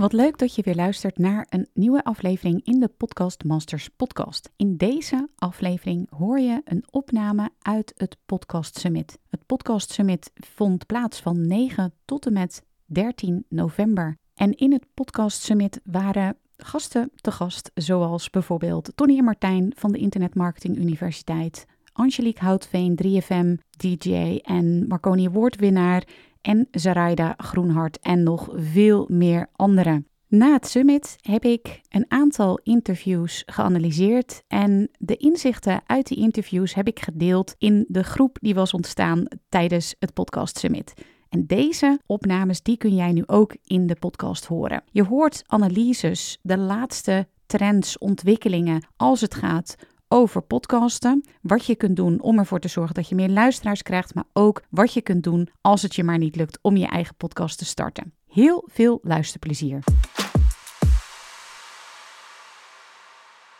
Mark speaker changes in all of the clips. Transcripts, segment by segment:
Speaker 1: Wat leuk dat je weer luistert naar een nieuwe aflevering in de Podcast Masters podcast. In deze aflevering hoor je een opname uit het Podcast Summit. Het Podcast Summit vond plaats van 9 tot en met 13 november. En in het Podcast Summit waren gasten te gast, zoals bijvoorbeeld Tony Martijn van de Internet Marketing Universiteit, Angelique Houtveen, 3FM, DJ en Marconi Award-winnaar en Zaraida Groenhart en nog veel meer anderen. Na het summit heb ik een aantal interviews geanalyseerd en de inzichten uit die interviews heb ik gedeeld in de groep die was ontstaan tijdens het podcast summit. En deze opnames die kun jij nu ook in de podcast horen. Je hoort analyses, de laatste trends, ontwikkelingen als het gaat over podcasten. Wat je kunt doen om ervoor te zorgen dat je meer luisteraars krijgt, maar ook wat je kunt doen als het je maar niet lukt om je eigen podcast te starten. Heel veel luisterplezier.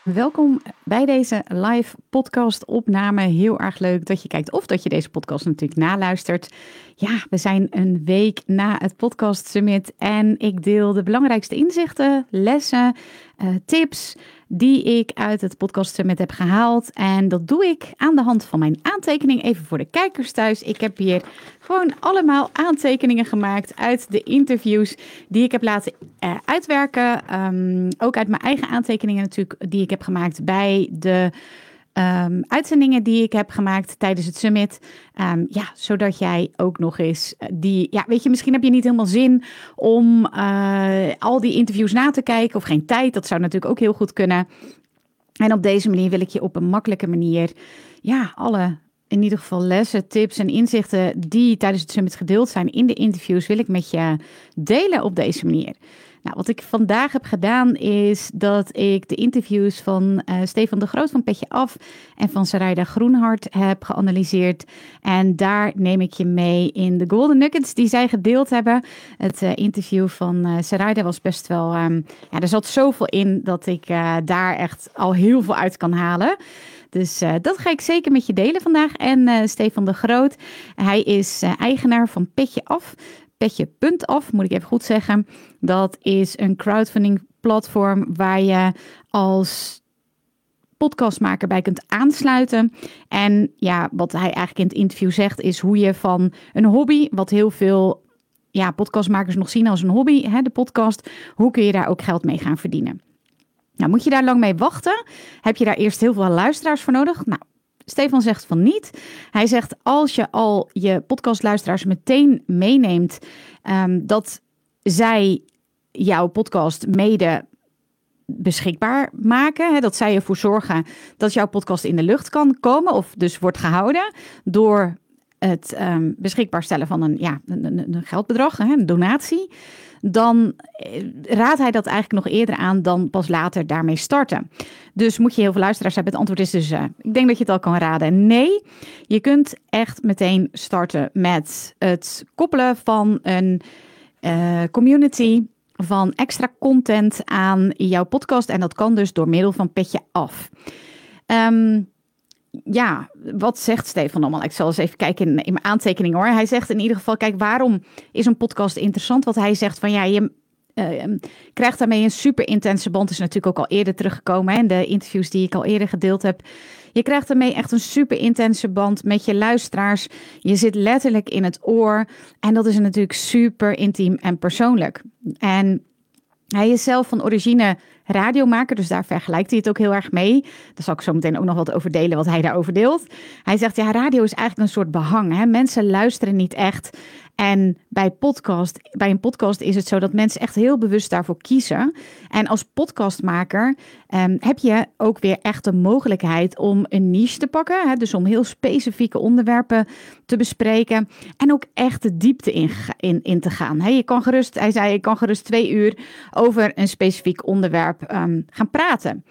Speaker 1: Welkom bij deze live podcast opname. Heel erg leuk dat je kijkt of dat je deze podcast natuurlijk naluistert. Ja, we zijn een week na het podcast summit en ik deel de belangrijkste inzichten, lessen, uh, tips die ik uit het podcast summit heb gehaald. En dat doe ik aan de hand van mijn aantekening. Even voor de kijkers thuis. Ik heb hier gewoon allemaal aantekeningen gemaakt uit de interviews die ik heb laten uh, uitwerken. Um, ook uit mijn eigen aantekeningen natuurlijk, die ik heb gemaakt bij de um, uitzendingen die ik heb gemaakt tijdens het summit. Um, ja, zodat jij ook nog eens eh, die, ja, weet je, misschien heb je niet helemaal zin om uh, al die interviews na te kijken of geen tijd. Dat zou natuurlijk ook heel goed kunnen. En op deze manier wil ik je op een makkelijke manier, ja, alle in ieder geval lessen, tips en inzichten die tijdens het summit gedeeld zijn in de interviews, wil ik met je delen op deze manier. Nou, wat ik vandaag heb gedaan is dat ik de interviews van uh, Stefan de Groot van Petje Af en van Sarayda Groenhart heb geanalyseerd. En daar neem ik je mee in de Golden Nuggets die zij gedeeld hebben. Het uh, interview van uh, was best wel, um, ja, er zat zoveel in dat ik daar echt al heel veel uit kan halen. Dus dat ga ik zeker met je delen vandaag. En uh, Stefan de Groot, hij is eigenaar van Petje Af petje.af, moet ik even goed zeggen. Dat is een crowdfunding platform waar je als podcastmaker bij kunt aansluiten. En ja, wat hij eigenlijk in het interview zegt, is hoe je van een hobby, wat heel veel ja, podcastmakers nog zien als een hobby, hè, de podcast, hoe kun je daar ook geld mee gaan verdienen? Nou, moet je daar lang mee wachten? Heb je daar eerst heel veel luisteraars voor nodig? Nou, Stefan zegt van niet. Hij zegt als je al je podcastluisteraars meteen meeneemt um, dat zij jouw podcast mede beschikbaar maken. Hè, dat zij ervoor zorgen dat jouw podcast in de lucht kan komen of dus wordt gehouden door het um, beschikbaar stellen van een, ja, een, een geldbedrag, hè, een donatie dan eh, raadt hij dat eigenlijk nog eerder aan dan pas later daarmee starten. Dus moet je heel veel luisteraars hebben. Het antwoord is dus, uh, ik denk dat je het al kan raden. Nee, je kunt echt meteen starten met het koppelen van een uh, community van extra content aan jouw podcast. En dat kan dus door middel van Petje Af. Um, ja, wat zegt Stefan allemaal? Ik zal eens even kijken in, mijn aantekeningen hoor. Hij zegt in ieder geval, kijk, waarom is een podcast interessant? Wat hij zegt van ja, je uh, krijgt daarmee een super intense band. Is natuurlijk ook al eerder teruggekomen in de interviews die ik al eerder gedeeld heb. Je krijgt daarmee echt een super intense band met je luisteraars. Je zit letterlijk in het oor. En dat is natuurlijk super intiem en persoonlijk. En hij is zelf van origine radiomaker, dus daar vergelijkt hij het ook heel erg mee. Daar zal ik zo meteen ook nog wat over delen, wat hij daarover deelt. Hij zegt, ja, radio is eigenlijk een soort behang. Hè? Mensen luisteren niet echt. En bij, podcast, bij een podcast is het zo dat mensen echt heel bewust daarvoor kiezen. En als podcastmaker um, heb je ook weer echt de mogelijkheid om een niche te pakken. Hè? Dus om heel specifieke onderwerpen te bespreken. En ook echt de diepte in, in, in te gaan. Je kan gerust, hij zei, je kan gerust twee uur over een specifiek onderwerp um, gaan praten.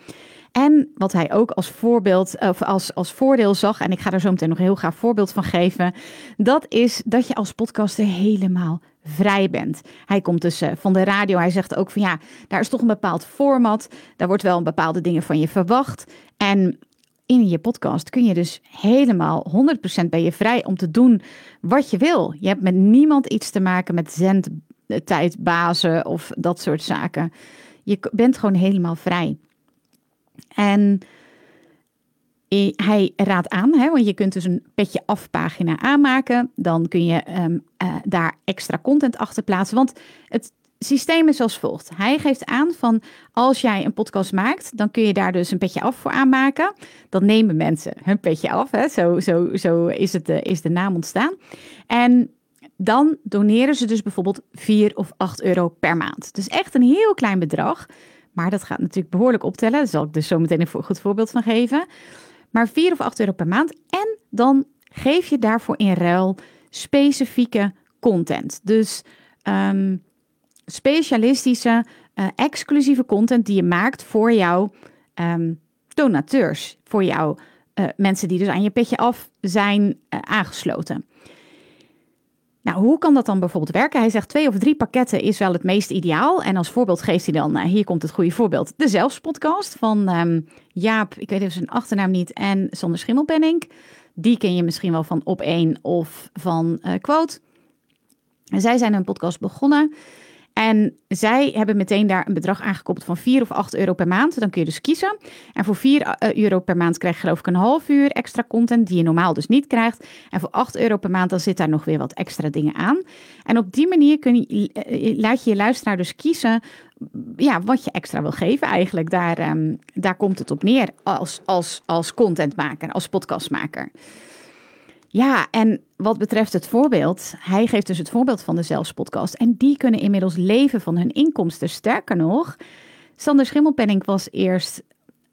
Speaker 1: En wat hij ook als voorbeeld of als, als voordeel zag, en ik ga er zo meteen nog een heel graag voorbeeld van geven, dat is dat je als podcaster helemaal vrij bent. Hij komt dus eh, van de radio. Hij zegt ook van ja, daar is toch een bepaald format. Daar wordt wel een bepaalde dingen van je verwacht. En in je podcast kun je dus helemaal 100% ben je vrij om te doen wat je wil. Je hebt met niemand iets te maken met zendtijdbazen of dat soort zaken. Je bent gewoon helemaal vrij. En hij raadt aan, hè, want je kunt dus een petje af pagina aanmaken. Dan kun je ehm, eh, daar extra content achter plaatsen. Want het systeem is als volgt. Hij geeft aan van als jij een podcast maakt, dan kun je daar dus een petje af voor aanmaken. Dan nemen mensen hun petje af. Hè. Zo, zo, zo is, het, is de naam ontstaan. En dan doneren ze dus bijvoorbeeld 4 of 8 euro per maand. Dus echt een heel klein bedrag. Maar dat gaat natuurlijk behoorlijk optellen. Daar zal ik dus zo meteen een goed voorbeeld van geven. Maar 4 of 8 euro per maand. En dan geef je daarvoor in ruil specifieke content. Dus um, specialistische, uh, exclusieve content die je maakt voor jouw um, donateurs. Voor jouw uh, mensen die dus aan je petje af zijn uh, aangesloten. Nou, hoe kan dat dan bijvoorbeeld werken? Hij zegt twee of drie pakketten is wel het meest ideaal. En als voorbeeld geeft hij dan, uh, hier komt het goede voorbeeld, de Zelfspodcast van um, Jaap, ik weet even zijn achternaam niet, en Sander Schimmelpenning. Die ken je misschien wel van Op 1 of van uh, Quote. Zij zijn een podcast begonnen. En zij hebben meteen daar een bedrag aangekoppeld van 4 of 8 euro per maand. Dan kun je dus kiezen. En voor 4 eh, euro per maand krijg je geloof ik een half uur extra content die je normaal dus niet krijgt. En voor 8 euro per maand dan zit daar nog weer wat extra dingen aan. En op die manier kun je, eh, laat je je luisteraar dus kiezen ja, wat je extra wil geven eigenlijk. Daar, um, daar komt het op neer als, als, als contentmaker, als podcastmaker. Ja, en wat betreft het voorbeeld, hij geeft dus het voorbeeld van de Zelfspodcast. En die kunnen inmiddels leven van hun inkomsten. Sterker nog, Sander Schimmelpenning was eerst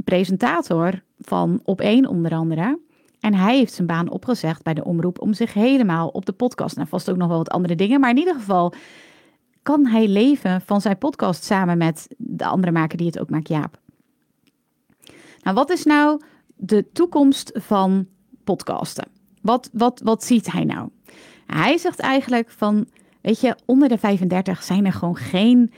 Speaker 1: presentator van Op 1 onder andere. En hij heeft zijn baan opgezegd bij de omroep om zich helemaal op de podcast. Nou, vast ook nog wel wat andere dingen, maar in ieder geval kan hij leven van zijn podcast samen met de andere maker die het ook maakt, Jaap. Nou, wat is nou de toekomst van podcasten? Wat, wat, wat ziet hij nou? Hij zegt eigenlijk van, weet je, onder de 35 zijn er gewoon geen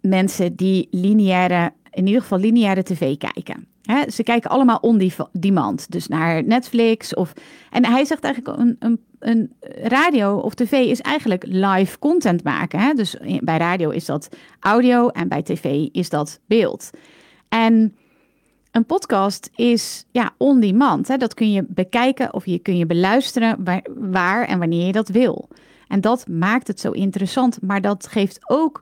Speaker 1: mensen die lineaire, in ieder geval lineaire tv kijken. ze kijken allemaal on demand, dus naar Netflix of. En hij zegt eigenlijk een, een, een radio of tv is eigenlijk live content maken. Dus bij radio is dat audio en bij tv is dat beeld. En een podcast is ja, on demand. Dat kun je bekijken of je kun je beluisteren waar, en wanneer je dat wil. En dat maakt het zo interessant. Maar dat geeft ook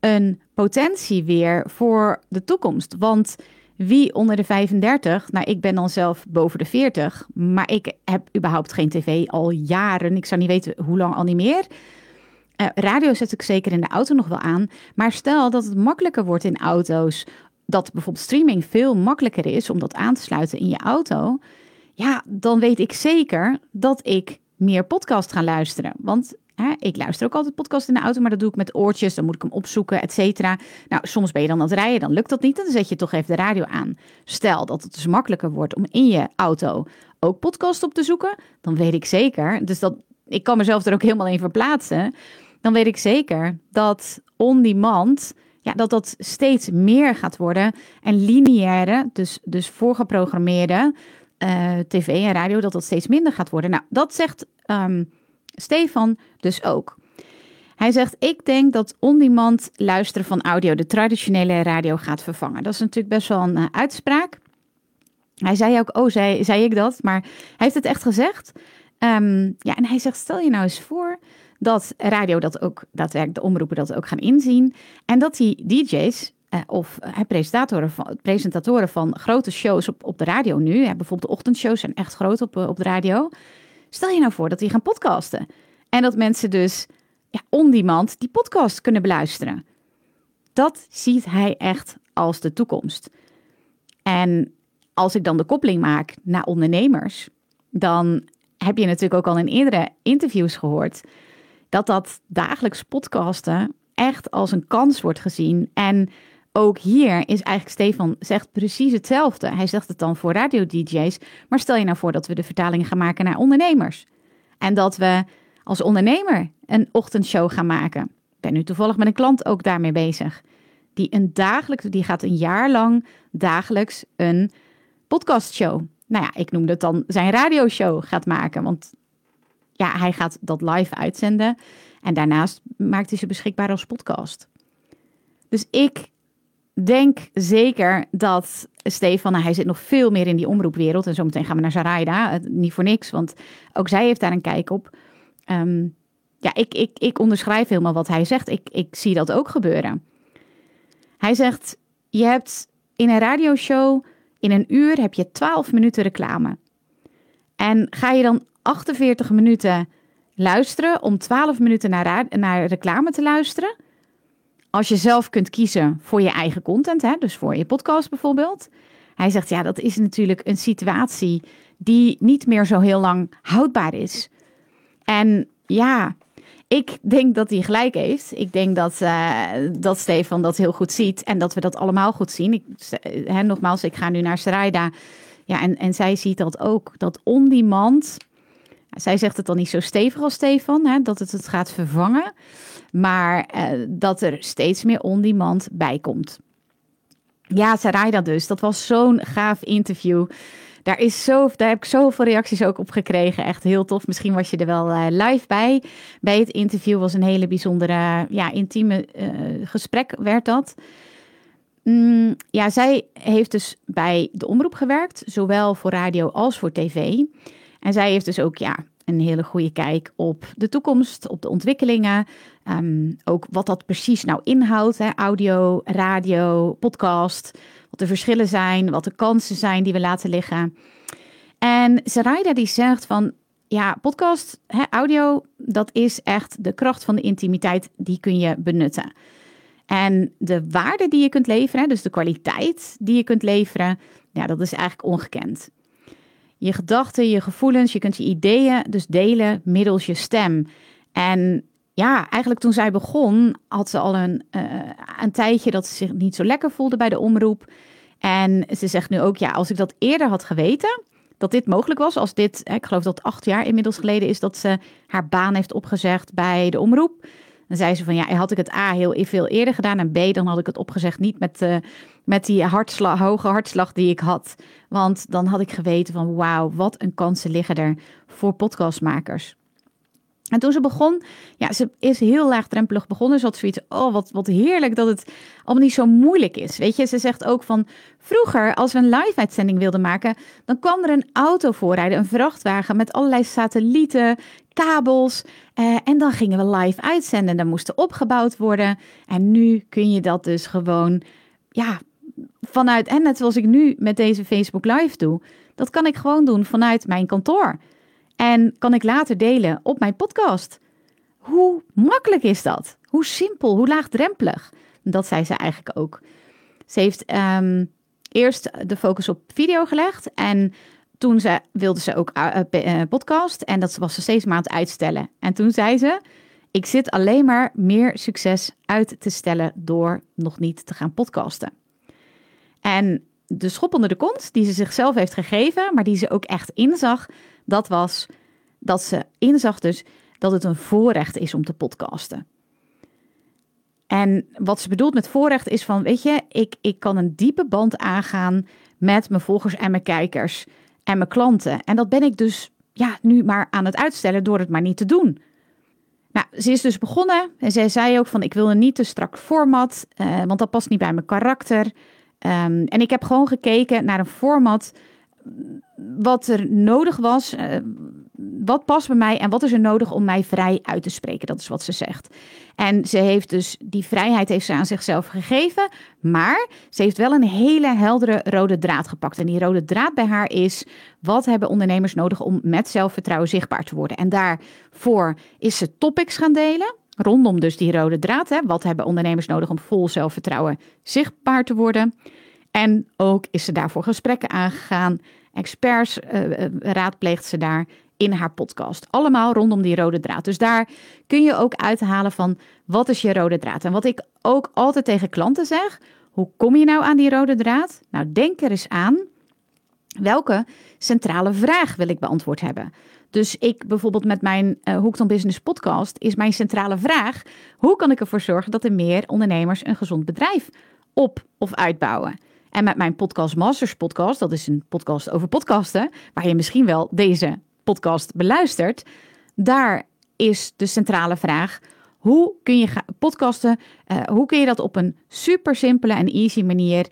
Speaker 1: een potentie weer voor de toekomst. Want wie onder de 35, nou ik ben dan zelf boven de 40, maar ik heb überhaupt geen tv al jaren. Ik zou niet weten hoe lang al niet meer. Uh, radio zet ik zeker in de auto nog wel aan. Maar stel dat het makkelijker wordt in auto's dat bijvoorbeeld streaming veel makkelijker is om dat aan te sluiten in je auto, ja, dan weet ik zeker dat ik meer podcast ga luisteren. Want hè, ik luister ook altijd podcast in de auto, maar dat doe ik met oortjes, dan moet ik hem opzoeken, et cetera. Nou, soms ben je dan aan het rijden, dan lukt dat niet, dan zet je toch even de radio aan. Stel dat het dus makkelijker wordt om in je auto ook podcast op te zoeken, dan weet ik zeker, dus dat, ik kan mezelf er ook helemaal in verplaatsen, dan weet ik zeker dat on-demand ja, dat dat steeds meer gaat worden. En lineaire, dus, dus voorgeprogrammeerde uh, tv en radio, dat dat steeds minder gaat worden. Nou, dat zegt um, Stefan dus ook. Hij zegt: Ik denk dat on-demand luisteren van audio de traditionele radio gaat vervangen. Dat is natuurlijk best wel een uh, uitspraak. Hij zei ook: Oh, zei, zei ik dat? Maar hij heeft het echt gezegd. Um, ja, en hij zegt: Stel je nou eens voor dat radio dat ook daadwerkelijk, de omroepen dat ook gaan inzien. En dat die DJ's eh, of eh, presentatoren, van, presentatoren van grote shows op, op de radio nu, hè, bijvoorbeeld de ochtendshows zijn echt groot op, eh, op de radio. Stel je nou voor dat die gaan podcasten. En dat mensen dus ja, on-demand die podcast kunnen beluisteren. Dat ziet hij echt als de toekomst. En als ik dan de koppeling maak naar ondernemers, dan heb je natuurlijk ook al in eerdere interviews gehoord dat dat dagelijks podcasten echt als een kans wordt gezien. En ook hier is eigenlijk Stefan zegt precies hetzelfde. Hij zegt het dan voor radio-DJ's, maar stel je nou voor dat we de vertaling gaan maken naar ondernemers. En dat we als ondernemer een ochtendshow gaan maken. Ik ben nu toevallig met een klant ook daarmee bezig. Die een dagelijks, die gaat een jaar lang dagelijks een podcastshow. Nou ja, ik noemde het dan zijn radioshow gaat maken. Want ja, hij gaat dat live uitzenden. En daarnaast maakt hij ze beschikbaar als podcast. Dus ik denk zeker dat Stefan, hij zit nog veel meer in die omroepwereld. En zometeen gaan we naar Zaraida. Niet voor niks, want ook zij heeft daar een kijk op. Ehm, ja, ik, ik, ik onderschrijf helemaal wat hij zegt. Ik, ik zie dat ook gebeuren. Hij zegt, je hebt in een radioshow, in een uur heb je 12 minuten reclame. En ga je dan 48 minuten luisteren om 12 minuten naar, naar reclame te luisteren? Als je zelf kunt kiezen voor je eigen content, hè, dus voor je podcast bijvoorbeeld. Hij zegt, ja, dat is natuurlijk een situatie die niet meer zo heel lang houdbaar is. En ja, ik denk dat hij gelijk heeft. Ik denk dat, uh, dat Stefan dat heel goed ziet en dat we dat allemaal goed zien. Ik, nogmaals, ik ga nu naar Sarayda. Ja, en, en zij ziet dat ook. Dat on-demand. Zij zegt het dan niet zo stevig als Stefan, hè, dat het het gaat vervangen. Maar uh, dat er steeds meer on-demand bij komt. Ja, Sarayda dus. Dat was zo'n gaaf interview. Daar, is zo, daar heb ik zoveel reacties ook op gekregen. Echt heel tof. Misschien was je er wel uh, live bij. Bij het interview was een hele bijzondere, ja, intieme uh, gesprek werd dat. Mm, ja, zij heeft dus bij de omroep gewerkt, zowel voor radio als voor tv. En zij heeft dus ook ja, een hele goede kijk op de toekomst, op de ontwikkelingen. Um, ook wat dat precies nou inhoudt, hè? audio, radio, podcast wat de verschillen zijn, wat de kansen zijn die we laten liggen. En Sarayda die zegt van, ja, podcast, hè, audio, dat is echt de kracht van de intimiteit, die kun je benutten. En de waarde die je kunt leveren, dus de kwaliteit die je kunt leveren, ja, dat is eigenlijk ongekend. Je gedachten, je gevoelens, je kunt je ideeën dus delen middels je stem. En ja, eigenlijk toen zij begon, had ze al een, uh, een tijdje dat ze zich niet zo lekker voelde bij de omroep. En ze zegt nu ook, ja, als ik dat eerder had geweten, dat dit mogelijk was, als dit, ik geloof dat acht jaar inmiddels geleden is dat ze haar baan heeft opgezegd bij de omroep. Dan zei ze van ja, had ik het A heel veel eerder gedaan en B, dan had ik het opgezegd niet met, uh, met die hartslag, hoge hartslag die ik had. Want dan had ik geweten van wauw, wat een kansen liggen er voor podcastmakers. En toen ze begon, ja, ze is heel laagdrempelig begonnen. Ze had zoiets, oh, wat, wat heerlijk dat het allemaal niet zo moeilijk is. Weet je, ze zegt ook van, vroeger als we een live-uitzending wilden maken, dan kwam er een auto voorrijden, een vrachtwagen met allerlei satellieten, kabels. Eh, en dan gingen we live uitzenden. Dan moesten opgebouwd worden. En nu kun je dat dus gewoon, ja, vanuit, en net zoals ik nu met deze Facebook Live doe, dat kan ik gewoon doen vanuit mijn kantoor. En kan ik later delen op mijn podcast. Hoe makkelijk is dat? Hoe simpel, hoe laagdrempelig? Dat zei ze eigenlijk ook. Ze heeft um, eerst de focus op video gelegd en toen ze, wilde ze ook uh, podcast en dat was ze steeds maar uitstellen. En toen zei ze, ik zit alleen maar meer succes uit te stellen door nog niet te gaan podcasten. En de schop onder de kont die ze zichzelf heeft gegeven, maar die ze ook echt inzag, dat was dat ze inzag dus dat het een voorrecht is om te podcasten. En wat ze bedoelt met voorrecht is van, weet je, ik, ik kan een diepe band aangaan met mijn volgers en mijn kijkers en mijn klanten. En dat ben ik dus ja, nu maar aan het uitstellen door het maar niet te doen. Nou, ze is dus begonnen en zij zei ook van ik wil een niet te strak format, uh, want dat past niet bij mijn karakter. Um, en ik heb gewoon gekeken naar een format wat er nodig was, uh, wat past bij mij en wat is er nodig om mij vrij uit te spreken? Dat is wat ze zegt. En ze heeft dus die vrijheid heeft ze aan zichzelf gegeven, maar ze heeft wel een hele heldere rode draad gepakt. En die rode draad bij haar is: wat hebben ondernemers nodig om met zelfvertrouwen zichtbaar te worden? En daarvoor is ze topics gaan delen. Rondom dus die rode draad. Hè? Wat hebben ondernemers nodig om vol zelfvertrouwen zichtbaar te worden? En ook is ze daarvoor gesprekken aangegaan. Experts uh, raadpleegt ze daar in haar podcast. Allemaal rondom die rode draad. Dus daar kun je ook uithalen van wat is je rode draad. En wat ik ook altijd tegen klanten zeg, hoe kom je nou aan die rode draad? Nou, denk er eens aan. Welke centrale vraag wil ik beantwoord hebben? Dus ik bijvoorbeeld met mijn uh, Hooked Business podcast is mijn centrale vraag: hoe kan ik ervoor zorgen dat er meer ondernemers een gezond bedrijf op of uitbouwen? En met mijn podcast Masters podcast, dat is een podcast over podcasten, waar je misschien wel deze podcast beluistert, daar is de centrale vraag: hoe kun je podcasten? Uh, hoe kun je dat op een super simpele en easy manier?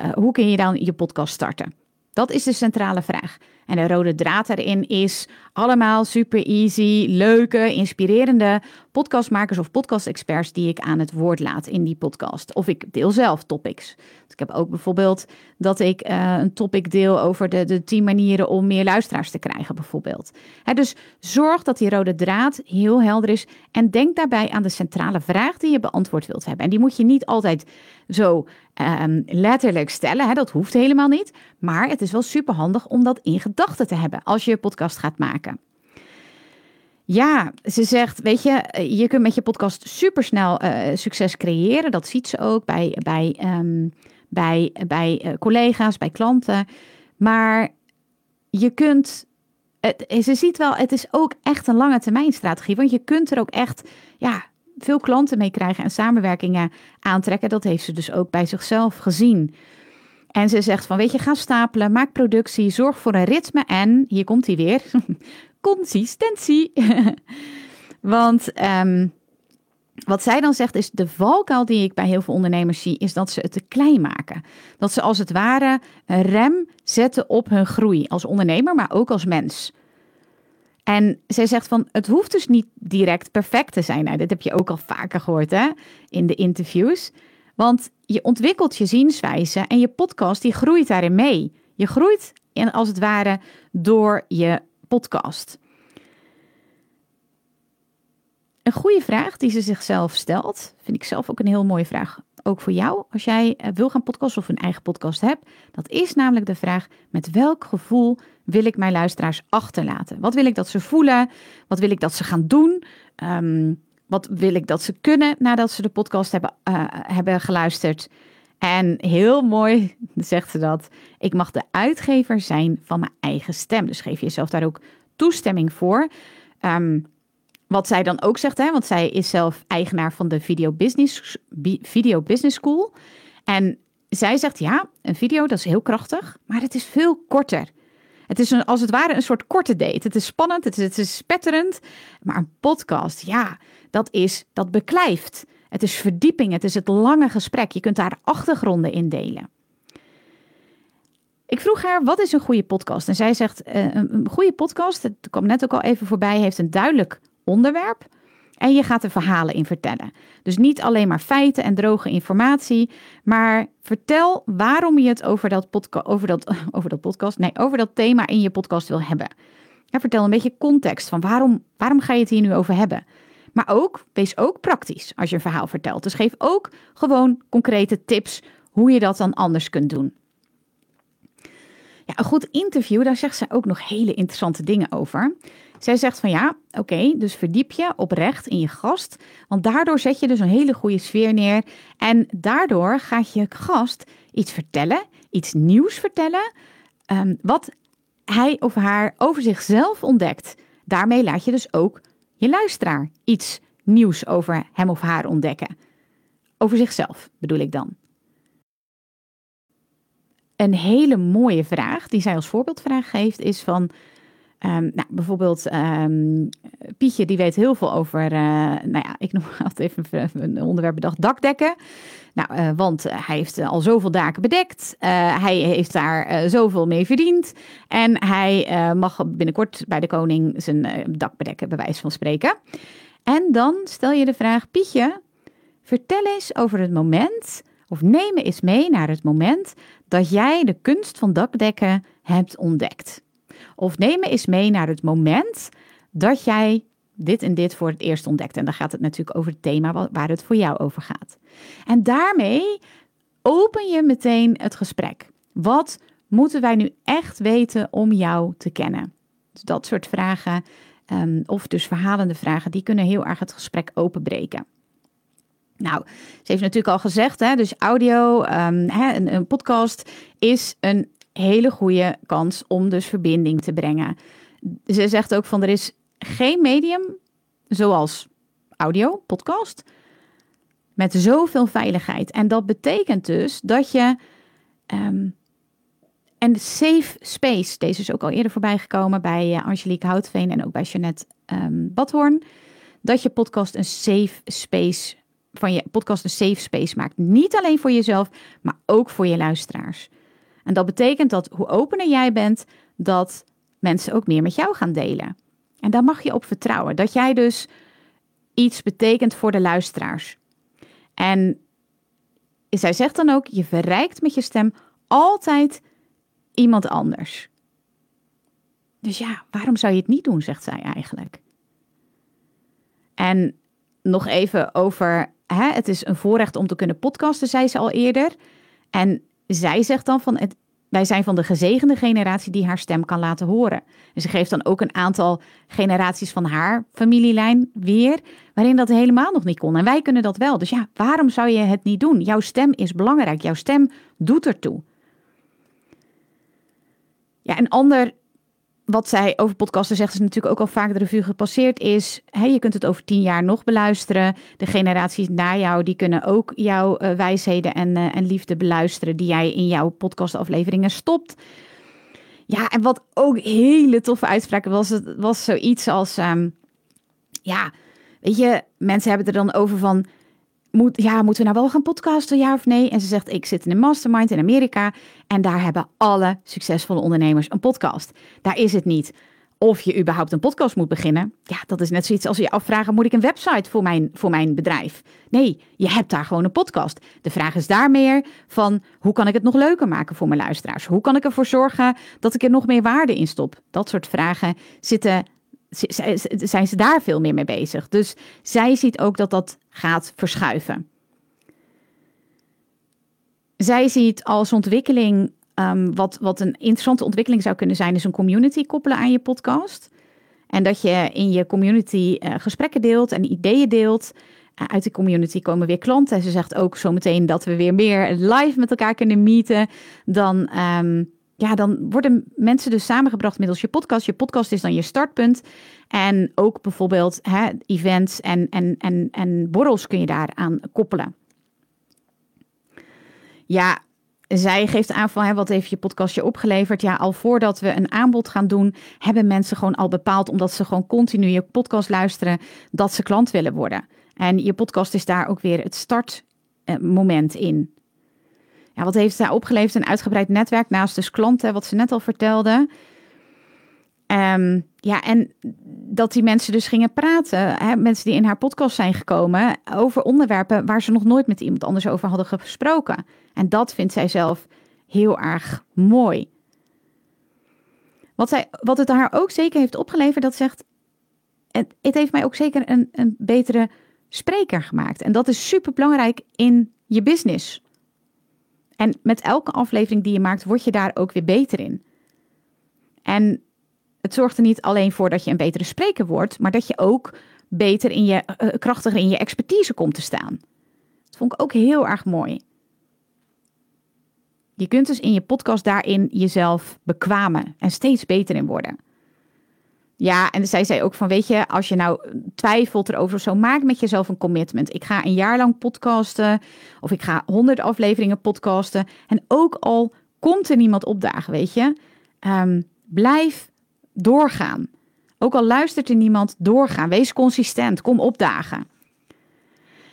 Speaker 1: Uh, hoe kun je dan je podcast starten? Dat is de centrale vraag. En de rode draad erin is allemaal super easy, leuke, inspirerende podcastmakers of podcast-experts die ik aan het woord laat in die podcast. Of ik deel zelf topics. Dus ik heb ook bijvoorbeeld dat ik uh, een topic deel over de, de 10 manieren om meer luisteraars te krijgen, bijvoorbeeld. dus zorg dat die rode draad heel helder is en denk daarbij aan de centrale vraag die je beantwoord wilt hebben. En die moet je niet altijd zo um, letterlijk stellen, dat hoeft helemaal niet. Maar het is wel super handig om dat in gedachten te hebben als je je podcast gaat maken. Ja, ze zegt, weet je, je kunt met je podcast supersnel uh, succes creëren. Dat ziet ze ook bij, bij, um, bij, bij uh, collega's, bij klanten. Maar je kunt, het, ze ziet wel, het is ook echt een lange termijn strategie. Want je kunt er ook echt, ja, veel klanten mee krijgen en samenwerkingen aantrekken. Dat heeft ze dus ook bij zichzelf gezien. En ze zegt van, weet je, ga stapelen, maak productie, zorg voor een ritme en, hier komt hij weer, consistentie. Want ehm, wat zij dan zegt is, de valkuil die ik bij heel veel ondernemers zie, is dat ze het te klein maken. Dat ze als het ware een rem zetten op hun groei als ondernemer, maar ook als mens. En zij zegt van, het hoeft dus niet direct perfect te zijn. Nou, heb je ook al vaker gehoord hè, in de interviews. Want je ontwikkelt je zienswijze en je podcast die groeit daarin mee. Je groeit in, als het ware door je podcast. Een goede vraag die ze zichzelf stelt, vind ik zelf ook een heel mooie vraag. Ook voor jou, als jij eh, wil gaan podcasten of een eigen podcast hebt. Dat is namelijk de vraag: met welk gevoel wil ik mijn luisteraars achterlaten? Wat wil ik dat ze voelen? Wat wil ik dat ze gaan doen? Ehm, wat wil ik dat ze kunnen nadat ze de podcast hebben, uh, hebben geluisterd? En heel mooi zegt ze dat. Ik mag de uitgever zijn van mijn eigen stem. Dus geef jezelf daar ook toestemming voor. Um, wat zij dan ook zegt, hè, want zij is zelf eigenaar van de Video Business, Video Business School. En zij zegt, ja, een video dat is heel krachtig, maar het is veel korter. Het is een, als het ware een soort korte date. Het is spannend, het is, het is spetterend. Maar een podcast, ja, dat is, dat beklijft. Het is verdieping, het is het lange gesprek. Je kunt daar achtergronden in delen. Ik vroeg haar, wat is een goede podcast? En zij zegt, uh, een goede podcast, het kwam net ook al even voorbij, heeft een duidelijk onderwerp. En je gaat er verhalen in vertellen. Dus niet alleen maar feiten en droge informatie, maar vertel waarom je het over dat, over dat, over dat podcast, nee, over dat thema in je podcast wil hebben. Ja, vertel een beetje context van waarom, waarom ga je het hier nu over hebben. Maar ook, wees ook praktisch als je een verhaal vertelt. Dus geef ook gewoon concrete tips hoe je dat dan anders kunt doen. Ja, een goed interview, daar zegt ze ook nog hele interessante dingen over. Zij zegt van ja, oké, dus verdiep je oprecht in je gast, want daardoor zet je dus een hele goede sfeer neer en daardoor gaat je gast iets vertellen, iets nieuws vertellen, um, wat hij of haar over zichzelf ontdekt. Daarmee laat je dus ook je luisteraar iets nieuws over hem of haar ontdekken. Over zichzelf bedoel ik dan. Een hele mooie vraag die zij als voorbeeldvraag geeft is van Um, nou, bijvoorbeeld um, Pietje, die weet heel veel over, uh, nou ja, ik noem altijd even een onderwerp bedacht, dakdekken. Nou, uh, want hij heeft al zoveel daken bedekt. Hij heeft daar zoveel mee verdiend. En hij mag binnenkort bij de koning zijn dak bedekken, bij wijze van spreken. En dan stel je de vraag, Pietje, vertel eens over het moment, of neem eens mee naar het moment dat jij de kunst van dakdekken hebt ontdekt. Of neem me eens mee naar het moment dat jij dit en dit voor het eerst ontdekt. En dan gaat het natuurlijk over het thema waar het voor jou over gaat. En daarmee open je meteen het gesprek. Wat moeten wij nu echt weten om jou te kennen? Dus dat soort vragen, um, of dus verhalende vragen, die kunnen heel erg het gesprek openbreken. Nou, ze heeft natuurlijk al gezegd, hè, dus audio, um, hè, een, een podcast is een hele goede kans om dus verbinding te brengen. Ze zegt ook van er is geen medium zoals audio, podcast, met zoveel veiligheid. En dat betekent dus dat je um, een safe space, deze is ook al eerder voorbij gekomen bij uh, Angelique Houtveen en ook bij Jeanette um, Badhoorn, dat je podcast een safe space van je podcast een safe space maakt. Niet alleen voor jezelf, maar ook voor je luisteraars. En dat betekent dat hoe opener jij bent, dat mensen ook meer met jou gaan delen. En daar mag je op vertrouwen. Dat jij dus iets betekent voor de luisteraars. En zij zegt dan ook: je verrijkt met je stem altijd iemand anders. Dus ja, waarom zou je het niet doen, zegt zij eigenlijk. En nog even over, hè, het is een voorrecht om te kunnen podcasten, zei ze al eerder. En zij zegt dan van, wij zijn van de gezegende generatie die haar stem kan laten horen. En ze geeft dan ook een aantal generaties van haar familielijn weer, waarin dat helemaal nog niet kon. En wij kunnen dat wel. Dus ja, waarom zou je het niet doen? Jouw stem is belangrijk. Jouw stem doet ertoe. Ja, een ander wat zij over podcasten zegt, is natuurlijk ook al vaak de revue gepasseerd is. Hè, je kunt het over tien jaar nog beluisteren. De generaties na jou, die kunnen ook jouw uh, wijsheden en, uh, en liefde beluisteren die jij in jouw podcastafleveringen stopt. Ja, en wat ook hele toffe uitspraken was, was zoiets als, um, ja, weet je, mensen hebben er dan over van, moet, ja, moeten we nou wel gaan podcasten, ja of nee? En ze zegt, ik zit in een mastermind in Amerika en daar hebben alle succesvolle ondernemers een podcast. Daar is het niet of je überhaupt een podcast moet beginnen. Ja, dat is net zoiets als je afvragen, moet ik een website voor mijn, voor mijn bedrijf? Nee, je hebt daar gewoon een podcast. De vraag is daar meer van, hoe kan ik het nog leuker maken voor mijn luisteraars? Hoe kan ik ervoor zorgen dat ik er nog meer waarde in stop? Dat soort vragen zitten zijn ze daar veel meer mee bezig. Dus zij ziet ook dat dat gaat verschuiven. Zij ziet als ontwikkeling, um, wat, wat een interessante ontwikkeling zou kunnen zijn, is een community koppelen aan je podcast. En dat je in je community uh, gesprekken deelt en ideeën deelt. Uh, uit de community komen weer klanten. En ze zegt ook zo meteen dat we weer meer live met elkaar kunnen meeten dan um, ja, dan worden mensen dus samengebracht middels je podcast. Je podcast is dan je startpunt. En ook bijvoorbeeld hè, events en, en, en, en borrels kun je daaraan koppelen. Ja, zij geeft aan van hè, wat heeft je podcast je opgeleverd? Ja, al voordat we een aanbod gaan doen, hebben mensen gewoon al bepaald, omdat ze gewoon continu je podcast luisteren, dat ze klant willen worden. En je podcast is daar ook weer het startmoment in. Ja, wat heeft zij opgeleverd? Een uitgebreid netwerk naast dus klanten, wat ze net al vertelde. Um, ja, en dat die mensen dus gingen praten, hè, mensen die in haar podcast zijn gekomen, over onderwerpen waar ze nog nooit met iemand anders over hadden gesproken. En dat vindt zij zelf heel erg mooi. Wat, zij, wat het haar ook zeker heeft opgeleverd, dat zegt, het, het heeft mij ook zeker een, een betere spreker gemaakt. En dat is super belangrijk in je business. En met elke aflevering die je maakt, word je daar ook weer beter in. En het zorgt er niet alleen voor dat je een betere spreker wordt, maar dat je ook beter in je, uh, krachtiger in je expertise komt te staan. Dat vond ik ook heel erg mooi. Je kunt dus in je podcast daarin jezelf bekwamen en steeds beter in worden. Ja, en zij zei ook van, weet je, als je nou twijfelt erover zo, maak met jezelf een commitment. Ik ga een jaar lang podcasten of ik ga honderd afleveringen podcasten. En ook al komt er niemand opdagen, weet je, um, blijf doorgaan. Ook al luistert er niemand, doorgaan. Wees consistent, kom opdagen.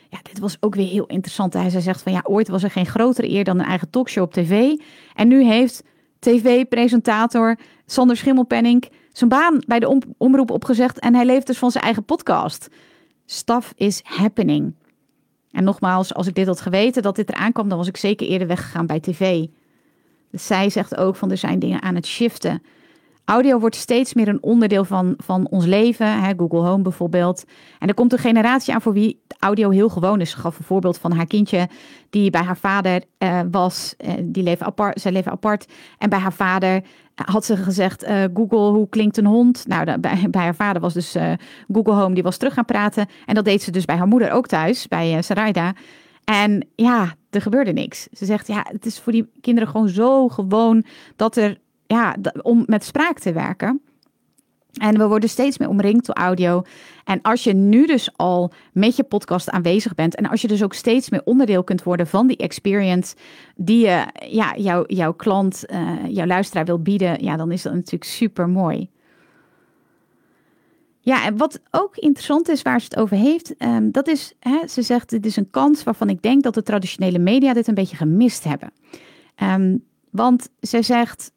Speaker 1: ja, dit was ook weer heel interessant. Hij zegt van ja, ooit was er geen grotere eer dan een eigen talkshow op tv. En nu heeft tv-presentator Sander Schimmelpenning zijn baan bij de omroep opgezegd. En hij leeft dus van zijn eigen podcast. Stuff is happening. En nogmaals, als ik dit had geweten dat dit eraan kwam, dan was ik zeker eerder weggegaan bij tv. Dus zij zegt ook van er zijn dingen aan het shiften. Audio wordt steeds meer een onderdeel van, van ons leven. Hè, Google Home bijvoorbeeld. En er komt een generatie aan voor wie audio heel gewoon is. Ze gaf een voorbeeld van haar kindje die bij haar vader uh, was. Uh, die leven apart, zij leven apart. En bij haar vader had ze gezegd: uh, Google, hoe klinkt een hond? Nou, bij, bij haar vader was dus Google Home, die was terug gaan praten. En dat deed ze dus bij haar moeder ook thuis, bij Sarayda. En ja, er gebeurde niks. Ze zegt: Ja, het is voor die kinderen gewoon zo gewoon dat er ja, om met spraak te werken. En we worden steeds meer omringd door audio. En als je nu dus al met je podcast aanwezig bent. En als je dus ook steeds meer onderdeel kunt worden van die experience. die je ja, jouw, jouw klant, uh, jouw luisteraar wil bieden. Ja, dan is dat natuurlijk super mooi. Ja, en wat ook interessant is waar ze het over heeft, um, dat is, hè, ze zegt, dit is een kans waarvan ik denk dat de traditionele media dit een beetje gemist hebben. Um, want ze zegt,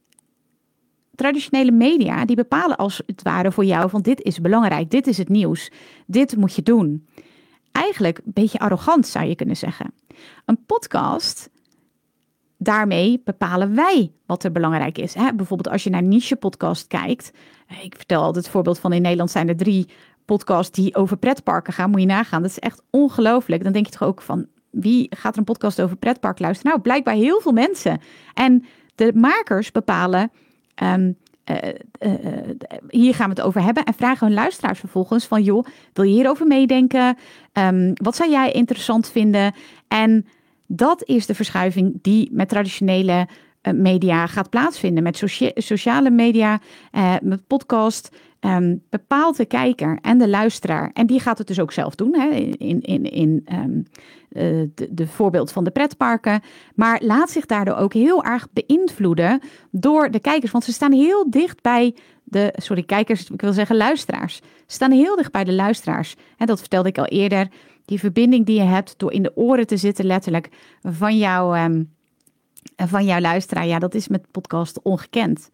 Speaker 1: traditionele media die bepalen als het ware voor jou van dit is belangrijk, dit is het nieuws, dit moet je doen. Eigenlijk een beetje arrogant zou je kunnen zeggen. Een podcast, daarmee bepalen wij wat er belangrijk is. Hè? Bijvoorbeeld als je naar niche podcast kijkt. Ik vertel altijd het voorbeeld van in Nederland zijn er drie podcasts die over pretparken gaan. Moet je nagaan. Dat is echt ongelooflijk. Dan denk je toch ook van wie gaat er een podcast over pretpark luisteren? Nou, blijkbaar heel veel mensen. En de makers bepalen Um, hier gaan we het over hebben. En vragen hun luisteraars vervolgens van... joh, wil je hierover meedenken? Um, wat zou jij interessant vinden? En dat is de verschuiving die met traditionele media gaat plaatsvinden. Met sociale media, met podcast... Um, bepaalt de kijker en de luisteraar. En die gaat het dus ook zelf doen. Hè, in, in, in um, de, de voorbeeld van de pretparken. Maar laat zich daardoor ook heel erg beïnvloeden door de kijkers. Want ze staan heel dicht bij de, sorry, kijkers, ik wil zeggen luisteraars. Ze staan heel dicht bij de luisteraars. En dat vertelde ik al eerder. Die verbinding die je hebt door in de oren te zitten, letterlijk, van, jou, um, van jouw luisteraar. Ja, dat is met podcast ongekend.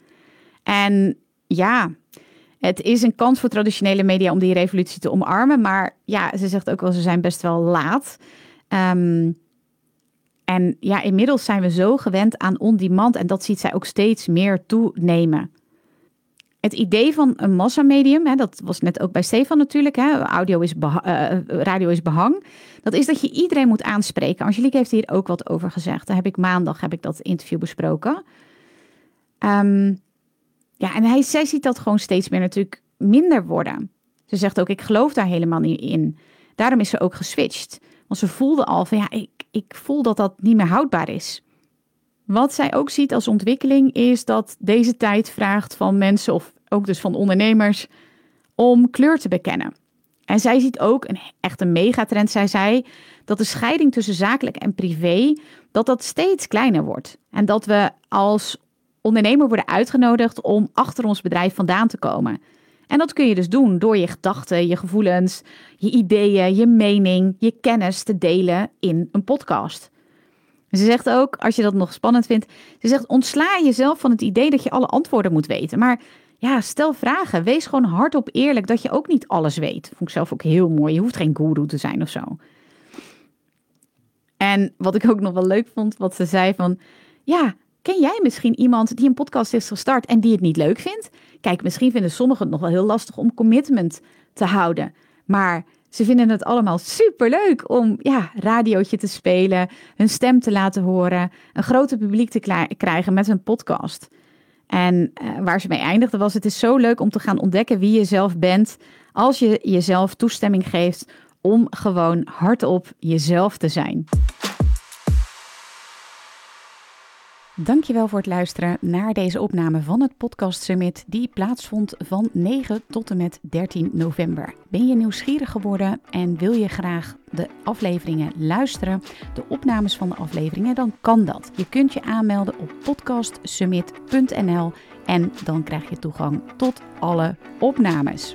Speaker 1: En ja, het is een kans voor traditionele media om die revolutie te omarmen. Maar ja, ze zegt ook wel, ze zijn best wel laat. Um, en ja, inmiddels zijn we zo gewend aan on-demand en dat ziet zij ook steeds meer toenemen. Het idee van een massamedium, hè, dat was net ook bij Stefan natuurlijk, hè, audio is uh, radio is behang. Dat is dat je iedereen moet aanspreken. Angelique heeft hier ook wat over gezegd. Daar heb ik maandag heb ik dat interview besproken. Um, ja, en zij ziet dat gewoon steeds meer natuurlijk minder worden. Ze zegt ook, ik geloof daar helemaal niet in. Daarom is ze ook geswitcht. Want ze voelde al van, ja, ik, ik voel dat dat niet meer houdbaar is. Wat zij ook ziet als ontwikkeling is dat deze tijd vraagt van mensen, of ook dus van ondernemers, om kleur te bekennen. En zij ziet ook een echt een megatrend, zij zei, dat de scheiding tussen zakelijk en privé, dat dat steeds kleiner wordt. En dat we als ondernemer worden uitgenodigd om achter ons bedrijf vandaan te komen. En dat kun je dus doen door je gedachten, je gevoelens, je ideeën, je mening, je kennis te delen in een podcast. Ze zegt ook, als je dat nog spannend vindt, ze zegt ontsla jezelf van het idee dat je alle antwoorden moet weten. Maar ja, stel vragen. Wees gewoon hardop eerlijk dat je ook niet alles weet. Vond ik zelf ook heel mooi. Je hoeft geen guru te zijn of zo. En wat ik ook nog wel leuk vond, wat ze zei van, ja, Ken jij misschien iemand die een podcast is gestart en die het niet leuk vindt? Kijk, misschien vinden sommigen het nog wel heel lastig om commitment te houden. Maar ze vinden het allemaal super leuk om ja, radiootje te spelen, hun stem te laten horen, een groter publiek te krijgen met een podcast. En uh, waar ze mee eindigde was: het is zo leuk om te gaan ontdekken wie je zelf bent als je jezelf toestemming geeft om gewoon hardop jezelf te zijn. Dankjewel voor het luisteren naar deze opname van het Podcast Summit die plaatsvond van 9 tot en met 13 november. Ben je nieuwsgierig geworden en wil je graag de afleveringen luisteren, de opnames van de afleveringen, dan kan dat. Je kunt je aanmelden op podcastsummit.nl en dan krijg je toegang tot alle opnames.